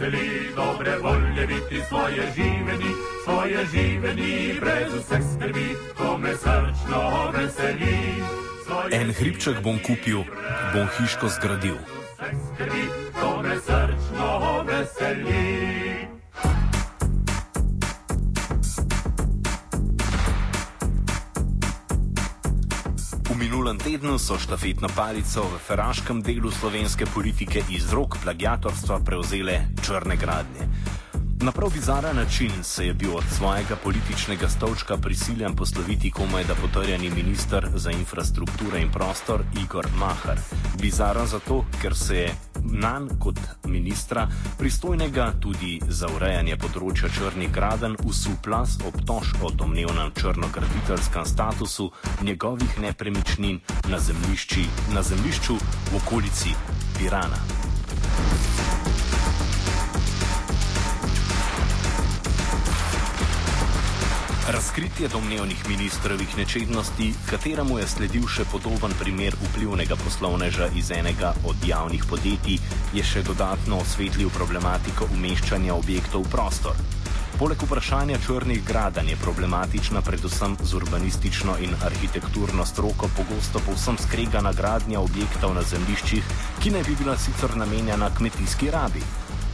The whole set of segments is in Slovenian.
Veseli, dobre volje biti svoje živeni, svoje živeni, brez vseh skrbi, to me srčno veseli. En hribček bom kupil, bom hiško zgradil. vseh skrbi, to me srčno veseli. Tednu so štafetno palico v feraškem delu slovenske politike iz rok plagiatorstva prevzele črne gradnje. Na prav bizaren način se je bil od svojega političnega stolčka prisiljen posloviti komaj da potrjeni minister za infrastrukturo in prostor Igor Mahar. Bizaren zato, ker se je nanj kot ministra, pristojnega tudi za urejanje področja črnih graden, usul plas obtož o domnevnem črnograditeljskem statusu njegovih nepremičnin na, zemljišči, na zemljišču v okolici Pirana. Razkritje domnevnih ministrovih nečednosti, kateremu je sledil še podoben primer vplivnega poslovneža iz enega od javnih podjetij, je še dodatno osvetlil problematiko umeščanja objektov v prostor. Poleg vprašanja črnih gradanj je problematična predvsem z urbanistično in arhitekturno stroko pogosto povsem skregana gradnja objektov na zemljiščih, ki ne bi bila sicer namenjena kmetijski rabi.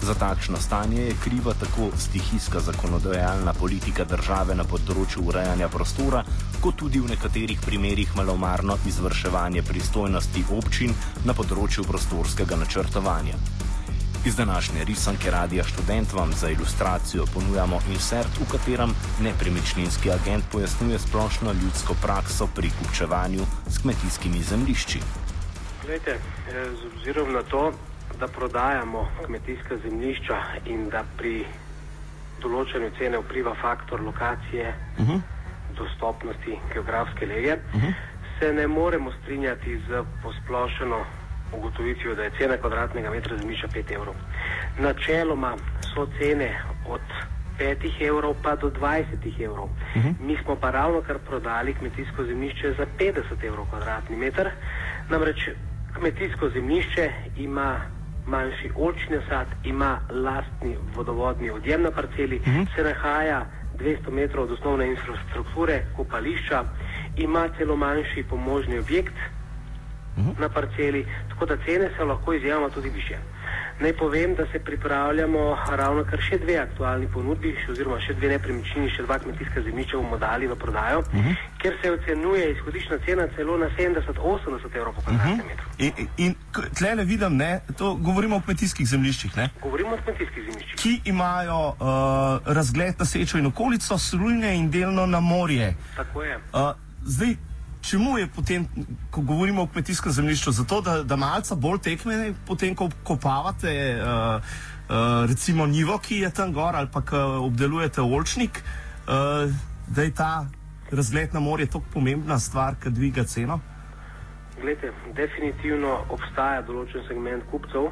Za takšno stanje je kriva tako stihijska zakonodajalna politika države na področju urejanja prostora, kot tudi v nekaterih primerjih malomarno izvrševanje pristojnosti občin na področju prostorskega načrtovanja. Iz današnje risanke Radia Student vam za ilustracijo ponujamo insert, v katerem nepremičninski agent pojasnjuje splošno ljudsko prakso pri kupčevanju s kmetijskimi zemljišči. Glejte, eh, z obzirom na to, da prodajamo kmetijska zemljišča in da pri določanju cene vpliva faktor lokacije, uh -huh. dostopnosti, geografske lege, uh -huh. se ne moremo strinjati z posplošeno ugotovitvijo, da je cena kvadratnega metra zemljišča 5 evrov. Načeloma so cene od 5 evrov pa do 20 evrov. Uh -huh. Mi smo pa ravno kar prodali kmetijsko zemljišče za 50 evrov kvadratni meter. Namreč kmetijsko zemljišče ima manjši oljčni sad, ima lastni vodovodni odjem na parceli, uh -huh. se nahaja 200 metrov od osnovne infrastrukture, kopališča, ima celo manjši pomožni objekt uh -huh. na parceli, tako da cene so lahko izjemno tudi više. Naj povem, da se pripravljamo ravno kar še dve aktualni ponudbi, še, oziroma še dve nepremičnini, še dva kmetijska zemljišča bomo dali v prodajo, uh -huh. ker se ocenjuje izhodiščna cena celo na 70-80 evrov po kvadratnem uh -huh. metru. In, in tle ne vidim, ne, to govorimo o kmetijskih zemljiščih, ne, Govorimo o kmetijskih zemljiščih. ki imajo uh, razgled na sečo in okolico, Slunje in delno na morje. Tako je. Uh, zdaj, čemu je potem, ko govorimo o kmetijskem zemljišču, zato da, da malce bolj tekme, potem ko kopavate uh, uh, recimo nivo, ki je tam gor, ali pa ko obdelujete olčnik, uh, da je ta razgled na morje tako pomembna stvar, ki dviga ceno? Glede, definitivno obstaja določen segment kupcev,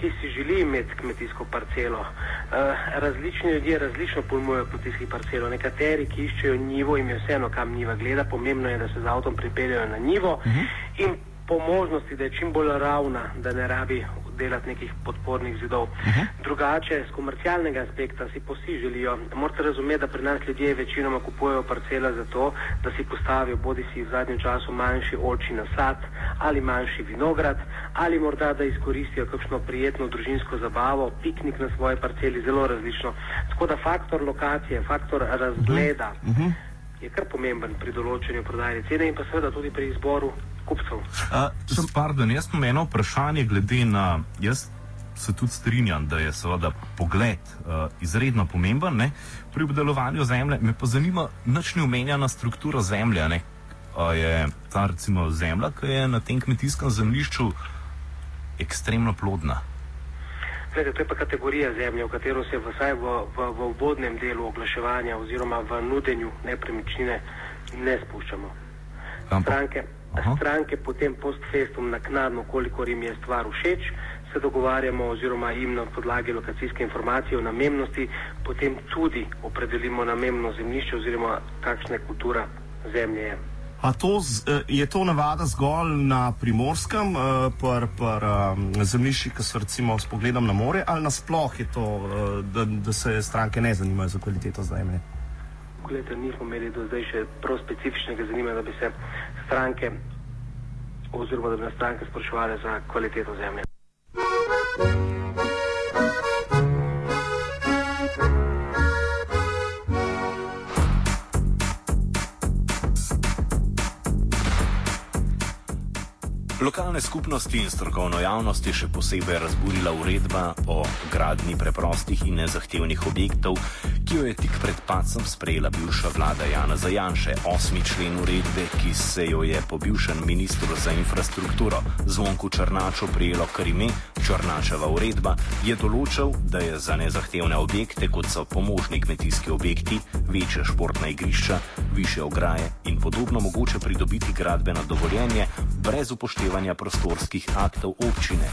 ki si želi imeti kmetijsko parcelo. Uh, različni ljudje različno pojmujejo kmetijski parcelo. Nekateri, ki iščejo njivo, jim je vseeno, kam njiva gleda, pomembno je, da se z avtom pripeljejo na njivo uh -huh. in po možnosti, da je čim bolj ravna, da ne rabi delati nekih podpornih zidov. Uh -huh. Drugače, z komercialnega aspekta si posi želijo. Morate razumeti, da pri nas ljudje večinoma kupujejo parcela zato, da si postavijo bodi si v zadnjem času manjši oči nasad ali manjši vinograd ali morda da izkoristijo kakšno prijetno družinsko zabavo, piknik na svoji parceli, zelo različno. Tako da faktor lokacije, faktor razgleda. Uh -huh. Je kar pomemben pri določanju prodajne cene in pa seveda tudi pri izboru kupcev. Uh, pardon, jaz imam eno vprašanje glede na. Jaz se tudi strinjam, da je seveda pogled uh, izredno pomemben ne, pri obdelovanju zemlje. Me pa zanima, nič ni omenjena struktura zemlje. Ne. Uh, je ta recimo zemlja, ki je na tem kmetijskem zemljišču ekstremno plodna. Zdaj, to je pa kategorija zemlje, v katero se vsaj v, v, v obvodnem delu oglaševanja oziroma v nudenju nepremičnine ne spuščamo. Stranke, stranke potem post festum naknadno, kolikor jim je stvar všeč, se dogovarjamo oziroma jim na podlagi lokacijske informacije o namembnosti potem tudi opredelimo namembno zemljišče oziroma kakšna kultura zemlje je. A to z, eh, je to navada zgolj na primorskem, pr, pr, um, zemljišči, ki so recimo s pogledom na more, ali nasploh je to, eh, da, da se stranke ne zanimajo za kvaliteto zemlje? Poglejte, nismo imeli do zdaj še prav specifičnega zanimanja, da bi se stranke oziroma da bi nas stranke spraševali za kvaliteto zemlje. Lokalne skupnosti in strokovno javnost je še posebej razburila uredba o gradni preprostih in nezahtevnih objektov, ki jo je tik pred pacem sprejela bivša vlada Jana Zajanše. Osmi člen uredbe, ki se jo je po bivšem ministru za infrastrukturo Zvonku Črnaču prijelo kar ime Črnačeva uredba, je določal, da je za nezahtevne objekte, kot so pomožni kmetijski objekti, večje športna igrišča, više ograje in podobno mogoče pridobiti gradbeno dovoljenje brez upoštevanja prostorskih aktov občine.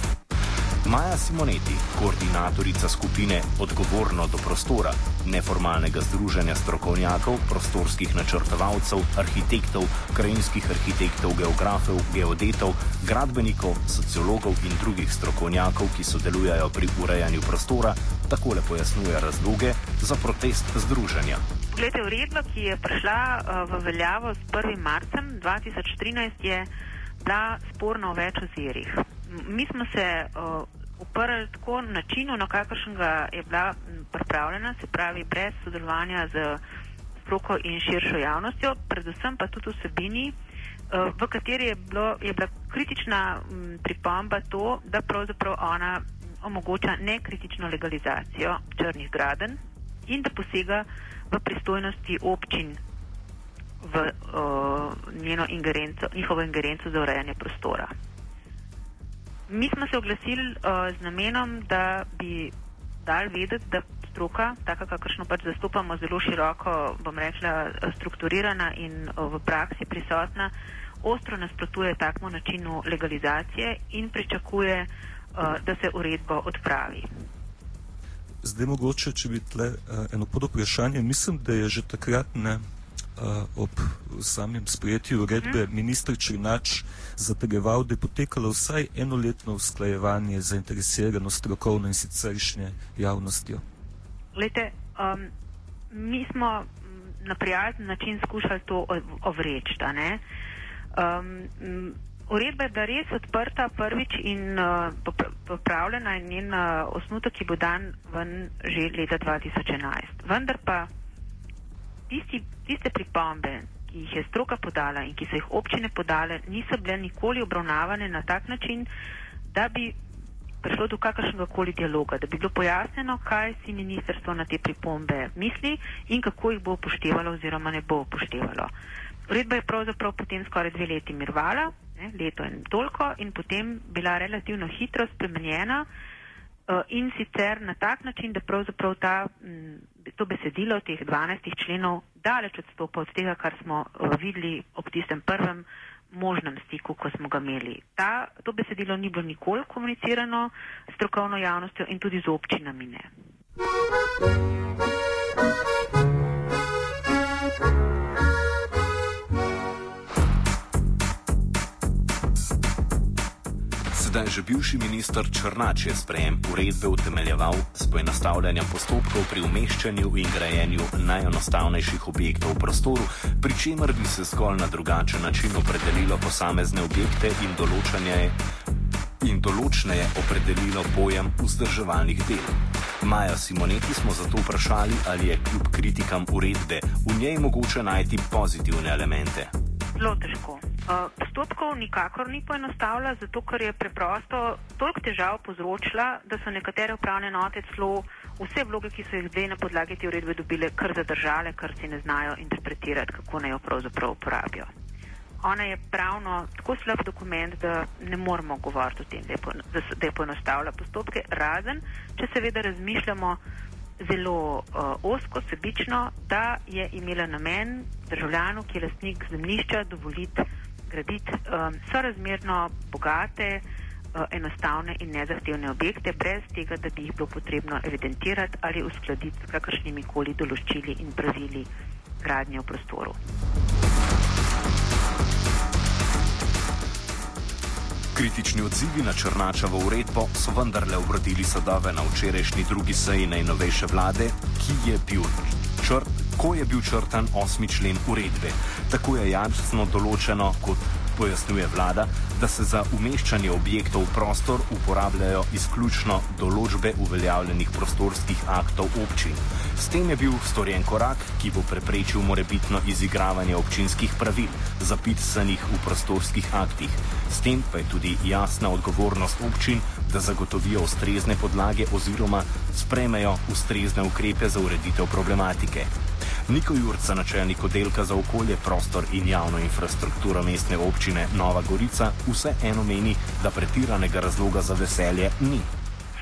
Maja Simoneti, koordinatorica skupine Odgovorno do prostora, neformalnega združenja strokovnjakov, prostorskih načrtovalcev, arhitektov, krajinskih arhitektov, geografov, geodetov, gradbenikov, sociologov in drugih strokovnjakov, ki sodelujejo pri urejanju prostora, takole pojasnjuje razloge za protest združenja. Glede uredba, ki je prišla uh, v veljavo s 1. marcem 2013, je bila sporna v več ozirih. Mi smo se uh, uprli tako načinu, na kakršnega je bila pripravljena, se pravi brez sodelovanja z stroko in širšo javnostjo, predvsem pa tudi vsebini, uh, v kateri je, bilo, je bila kritična m, pripomba to, da pravzaprav ona omogoča nekritično legalizacijo črnih graden in da posega v pristojnosti občin v uh, njeno ingerenco, njihovo ingerenco za urejanje prostora. Mi smo se oglasili uh, z namenom, da bi dal vedeti, da stroka, taka kakršno pač zastopamo, zelo široko, bom rekla, strukturirana in uh, v praksi prisotna, ostro nasprotuje takmu načinu legalizacije in pričakuje, uh, da se uredbo odpravi. Zdaj mogoče, če bi tle uh, eno pod vprašanje, mislim, da je že takrat ne ob samem sprejetju uredbe mhm. ministr Črnač zatrjeval, da je potekalo vsaj enoletno usklajevanje zainteresirano strokovno in siceršnje javnostjo. Lete, um, mi smo na prijazen način skušali to ovreči. Um, uredba je bila res odprta prvič in uh, popravljena in njen uh, osnutek je bil dan ven že leta 2011. Vendar pa tisti, tiste pripombe, ki jih je stroka podala in ki so jih občine podale, niso bile nikoli obravnavane na tak način, da bi prišlo do kakršnega koli dialoga, da bi bilo pojasnjeno, kaj si ministrstvo na te pripombe misli in kako jih bo upoštevalo oziroma ne bo upoštevalo. Uredba je pravzaprav potem skoraj dve leti mirvala, ne, leto in toliko, in potem bila relativno hitro spremenjena uh, in sicer na tak način, da pravzaprav ta m, to besedilo teh 12 členov daleč odstopa od tega, kar smo uh, videli ob tistem prvem možnem stiku, ko smo ga imeli. Ta, to besedilo ni bilo nikoli komunicirano s strokovno javnostjo in tudi z občinami ne. da je že bivši minister Črnač je sprejem uredbe utemeljeval s poenostavljanjem postopkov pri umeščanju in grajenju najenostavnejših objektov v prostoru, pri čemer bi se zgolj na drugačen način opredelilo posamezne objekte in določanje in določneje opredelilo pojem vzdrževalnih del. Maja Simoneti smo zato vprašali, ali je kljub kritikam uredbe v njej mogoče najti pozitivne elemente. Zelo težko. Uh, postopkov nikakor ni poenostavila, zato ker je preprosto toliko težav povzročila, da so nekatere upravne enote celo vse vloge, ki so jih zdaj na podlagi te uredbe dobile, kar zadržale, ker si ne znajo interpretirati, kako naj jo pravzaprav uporabijo. Ona je pravno tako slab dokument, da ne moramo govoriti o tem, da je, da je poenostavila postopke, razen če seveda razmišljamo zelo uh, osko, sebično, da je imela namen državljanu, ki je lastnik zemljišča, dovoliti graditi um, sorazmerno bogate, uh, enostavne in nezahtevne objekte, brez tega, da bi jih bilo potrebno evidentirati ali uskladiti s kakršnimi koli določili in pravili gradnje v prostoru. Kritični odzivi na Črnačevo uredbo so vendarle obrodili sadove na včerajšnji drugi seji najnovejše vlade, ki je bil črt, ko je bil črtan osmi člen uredbe. Tako je jasno določeno, kot pojasnjuje vlada, da se za umeščanje objektov v prostor uporabljajo izključno določbe uveljavljenih prostorskih aktov občin. S tem je bil storjen korak, ki bo preprečil morebitno izigravanje občinskih pravil, zapisanih v prostorskih aktih. S tem pa je tudi jasna odgovornost občin, da zagotovijo ustrezne podlage oziroma sprejmejo ustrezne ukrepe za ureditev problematike. Niko Jurca, načelnik oddelka za okolje, prostor in javno infrastrukturo mestne občine Nova Gorica, vse eno meni, da pretiranega razloga za veselje ni.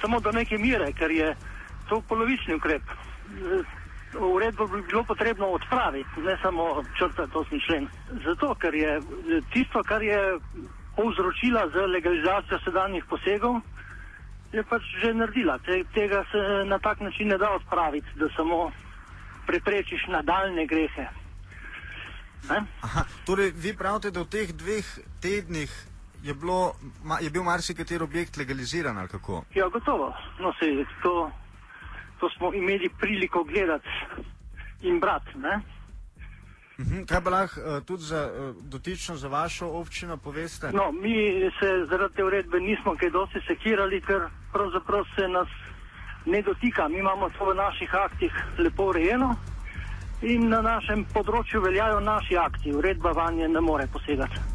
Samo do neke mere, ker je to polovični ukrep. Uredbo bi bilo potrebno odpraviti, ne samo črtati osmi člen. Zato, ker je tisto, kar je povzročila z legalizacijo sedanjih posegov, je pač že naredila. Tega se na tak način ne da odpraviti, da samo preprečiš nadaljne grehe. Aha, torej, vi pravite, da v teh dveh tednih je, bilo, ma, je bil marsikateri objekt legaliziran ali kako? Ja, gotovo. No, se, to, to smo imeli priliko gledati in brati. Uhum, kaj pa lahko uh, tudi za, uh, dotično za vašo občino poveste? No, mi se zaradi te uredbe nismo kaj dosti sekirali, ker pravzaprav se nas ne dotika. Mi imamo to v naših aktih lepo urejeno in na našem področju veljajo naši akti. Uredba vanje ne more posegati.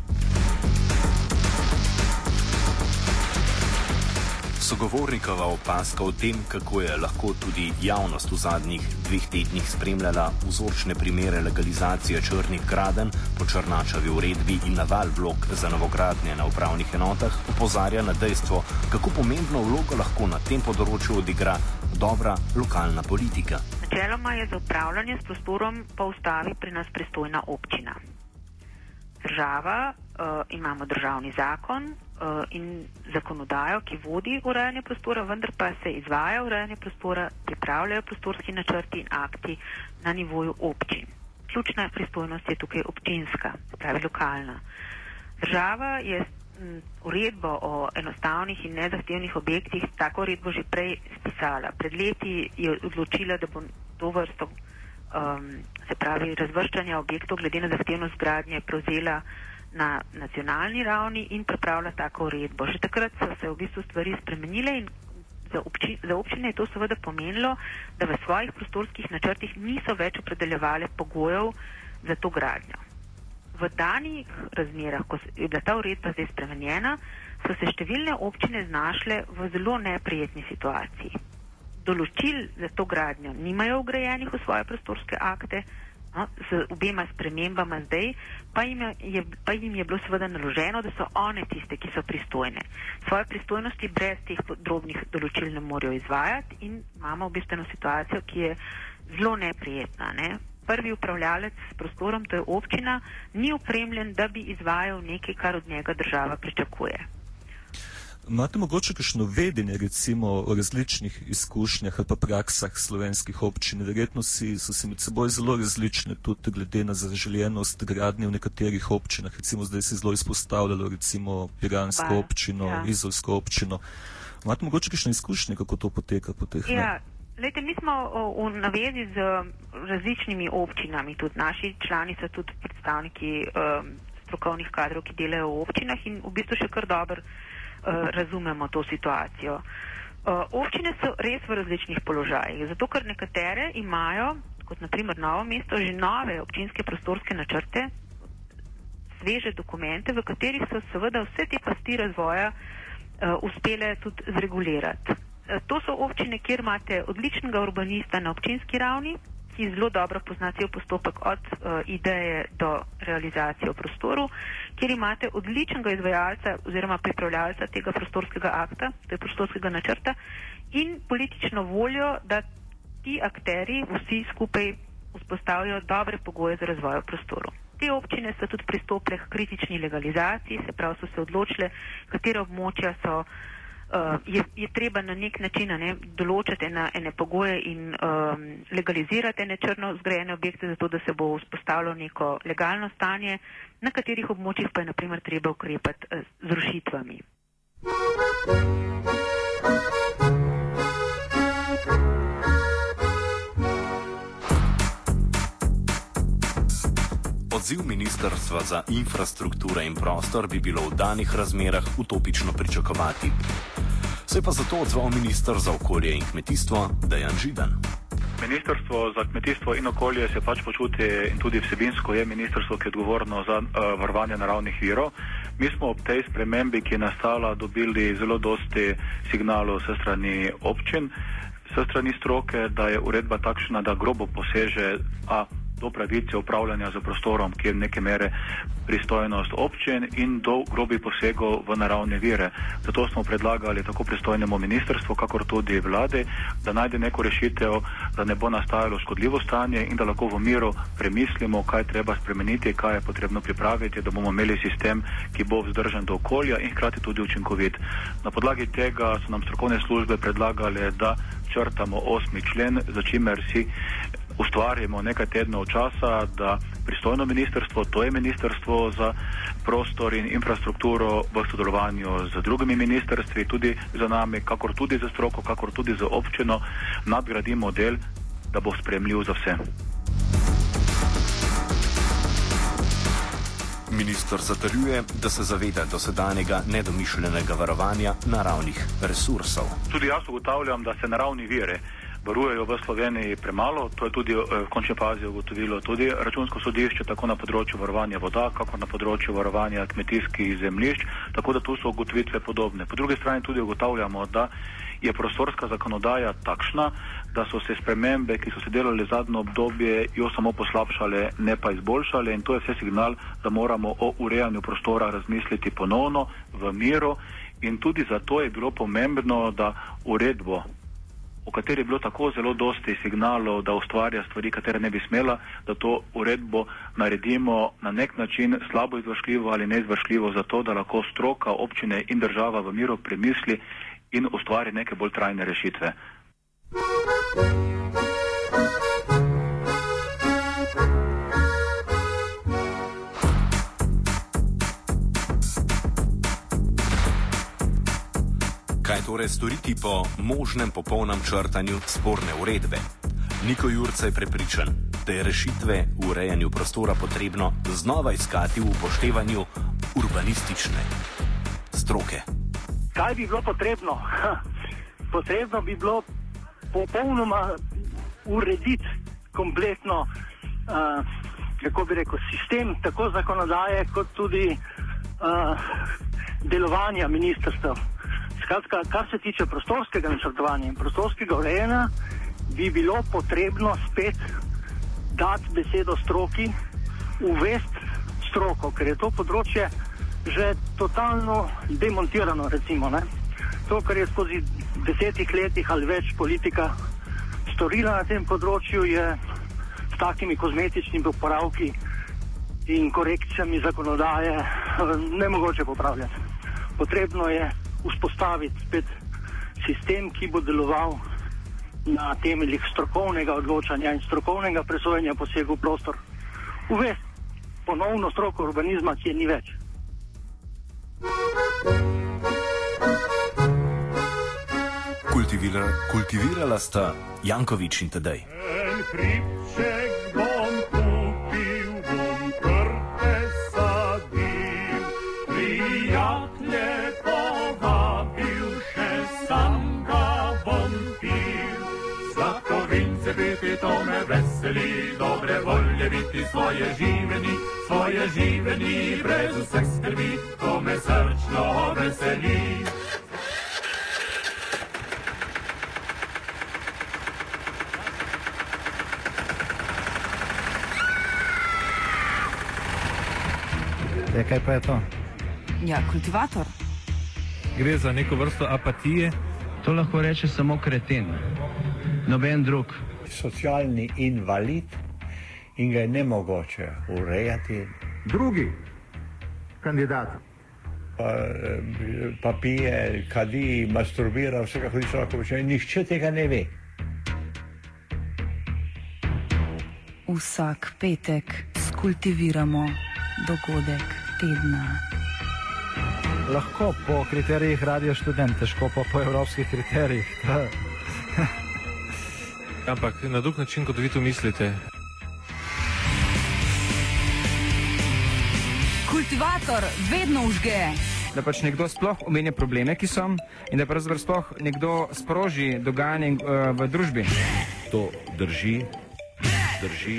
Sogovornikova opaska o tem, kako je lahko tudi javnost v zadnjih dveh tednih spremljala vzorčne primere legalizacije črnih graden po črnačavi uredbi in naval vlog za novogradnje na upravnih enotah, opozarja na dejstvo, kako pomembno vlogo lahko na tem področju odigra dobra lokalna politika. Načeloma je za upravljanje s prostorom po ustavi pri nas pristojna občina. Država, uh, imamo državni zakon, in zakonodajo, ki vodi urejanje prostora, vendar pa se izvaja urejanje prostora, pripravljajo prostorski načrti in akti na nivoju občin. Ključna pristojnost je tukaj občinska, pravi lokalna. Država je uredbo o enostavnih in nezahtevnih objektih tako uredbo že prej spisala. Pred leti je odločila, da bo to vrsto, um, se pravi, razvrščanja objektov glede na zahtevnost gradnje prevzela na nacionalni ravni in pripravlja tako uredbo. Že takrat so se v bistvu stvari spremenile in za, obči, za občine je to seveda pomenilo, da v svojih prostorskih načrtih niso več opredeljevale pogojev za to gradnjo. V danih razmerah, ko je bila ta uredba zdaj spremenjena, so se številne občine znašle v zelo neprijetni situaciji. Določil za to gradnjo nimajo ugrajenih v svoje prostorske akte, no, z obema spremembama zdaj, pa jim, je, pa jim je bilo seveda naloženo, da so one tiste, ki so pristojne. Svoje pristojnosti brez teh drobnih določil ne morejo izvajati in imamo v bistvu situacijo, ki je zelo neprijetna. Ne? Prvi upravljalec s prostorom, to je občina, ni upremljen, da bi izvajal nekaj, kar od njega država pričakuje. Imate mogoče kakšno vedenje recimo o različnih izkušnjah ali pa praksah slovenskih občin? Verjetno si, so si med seboj zelo različne tudi glede na zaželjenost gradnje v nekaterih občinah. Recimo zdaj se zelo izpostavljalo recimo Piransko Baja, občino, ja. Izolsko občino. Imate mogoče kakšne izkušnje, kako to poteka po teh Ja, lejte, mi smo v navezi z različnimi občinami, tudi naši člani so tudi predstavniki um, strokovnih kadrov, ki delajo v občinah in v bistvu še kar dobro razumemo to situacijo. Uh, občine so res v različnih položajih, zato ker nekatere imajo, kot naprimer Novo mesto, že nove občinske prostorske načrte, sveže dokumente, v katerih so seveda vse te pasti razvoja uh, uspele tudi zregulirati. To so občine, kjer imate odličnega urbanista na občinski ravni, ki zelo dobro pozna cel postopek od uh, ideje do realizacije v prostoru, kjer imate odličnega izvajalca oziroma pripravljalca tega prostorskega akta, to je prostorskega načrta in politično voljo, da ti akteri vsi skupaj vzpostavljajo dobre pogoje za razvoj v prostoru. Te občine so tudi pristopile k kritični legalizaciji, se pravi, so se odločile, katera območja so, uh, je, je treba na nek način ne, določiti ena, ene pogoje in um, legalizirati ene črno zgrajene objekte, zato da se bo vzpostavilo neko legalno stanje, na katerih območjih pa je naprimer treba ukrepati uh, z rušitvami. Odziv Ministrstva za infrastrukturo in prostor bi bilo v danih razmerah utopično pričakovati. Se je pa zato odzval ministr za okolje in kmetijstvo Dejan Židan. Ministrstvo za kmetijstvo in okolje se pač počuti in tudi vsebinsko je ministrstvo, ki je odgovorno za uh, varovanje naravnih virov. Mi smo ob tej spremembi, ki je nastala, dobili zelo dosti signalov se strani občin, se strani stroke, da je uredba takšna, da grobo poseže a, do pravice upravljanja z prostorom, ki je neke mere pristojnost občin in do grobi posegov v naravne vire. Zato smo predlagali tako pristojnemu ministrstvu, kakor tudi vladi, da najde neko rešitev, da ne bo nastajalo škodljivo stanje in da lahko v miru premislimo, kaj treba spremeniti, kaj je potrebno pripraviti, da bomo imeli sistem, ki bo vzdržen do okolja in hkrati tudi učinkovit. Na podlagi tega so nam strokovne službe predlagale, da črtamo osmi člen, za čimer si ustvarjamo nekaj tednov časa, da pristojno ministrstvo, to je ministrstvo za prostor in infrastrukturo v sodelovanju z drugimi ministrstvi, tudi za nami, kakor tudi za stroko, kakor tudi za občino, nadgradi model, da bo spremljiv za vse. Ministr zatrjuje, da se zaveda dosedanjega nedomišljenega varovanja naravnih resursov. Tudi jaz ugotavljam, da se naravni vire varujejo v Sloveniji premalo. To je tudi v končni fazi ugotovilo tudi računsko sodišče, tako na področju varovanja voda, kako na področju varovanja kmetijskih zemljišč, tako da tu so ugotovitve podobne. Po drugi strani tudi ugotavljamo, da je prostorska zakonodaja takšna, da so se spremembe, ki so se delali zadnjo obdobje, jo samo poslabšale, ne pa izboljšale in to je vse signal, da moramo o urejanju prostora razmisliti ponovno v miru in tudi zato je bilo pomembno, da uredbo o kateri je bilo tako zelo dosti signalov, da ustvarja stvari, katere ne bi smela, da to uredbo naredimo na nek način slabo izvršljivo ali neizvršljivo, zato da lahko stroka, občine in država v miru premisli in ustvari neke bolj trajne rešitve. Kaj torej storiti po možnem popolnem črtanju sporne uredbe? Niko Jurca je prepričan, da je rešitve v urejanju prostora potrebno znova iskati v upoštevanju urbanistične stroke. Kaj bi bilo potrebno? Potrebno bi bilo popolnoma urediti kompletno, uh, kako bi rekel, sistem tako zakonodaje, kot tudi uh, delovanja ministrstva. Skratka, kar se tiče prostorskega načrtovanja in prostorskega urejanja, bi bilo potrebno spet dati besedo stroki, uvesti stroko, ker je to področje že totalno demontirano. Recimo, ne. to, kar je skozi desetih letih ali več politika storila na tem področju, je s takimi kozmetičnimi popravki in korekcijami zakonodaje eh, ne mogoče popravljati. Potrebno je vzpostaviti spet sistem, ki bo deloval na temeljih strokovnega odločanja in strokovnega presojanja posegov v prostor. Uvesti ponovno stroko urbanizma, ki je ni več. Kultivira, kultivirala sta Jankovič in Tedej. En hribček dobre volje biti svoje živeni, svoje živeni, brez vseh skrbi, to me srčno veseli. Ja, kaj pa je to? Ja, kultivator. Gre za neko vrsto apatije. To lahko reče samo kreten, noben drug. Socialni invalid in ga je ne mogoče urejati. Drugi kandidat. Pa, eh, pa pije, kadi, masturbira, vse kako hoče lahko počne. Nihče tega ne ve. Vsak petek skultiviramo dogodek tedna. Lahko po kriterijih radio študent, težko pa po evropskih kriterijih. Ampak na drug način, kot vi to mislite. Kultivator vedno užge. Da pač nekdo sploh omenja probleme, ki so, in da pravzaprav sploh nekdo sproži dogajanje uh, v družbi. To drži, drži.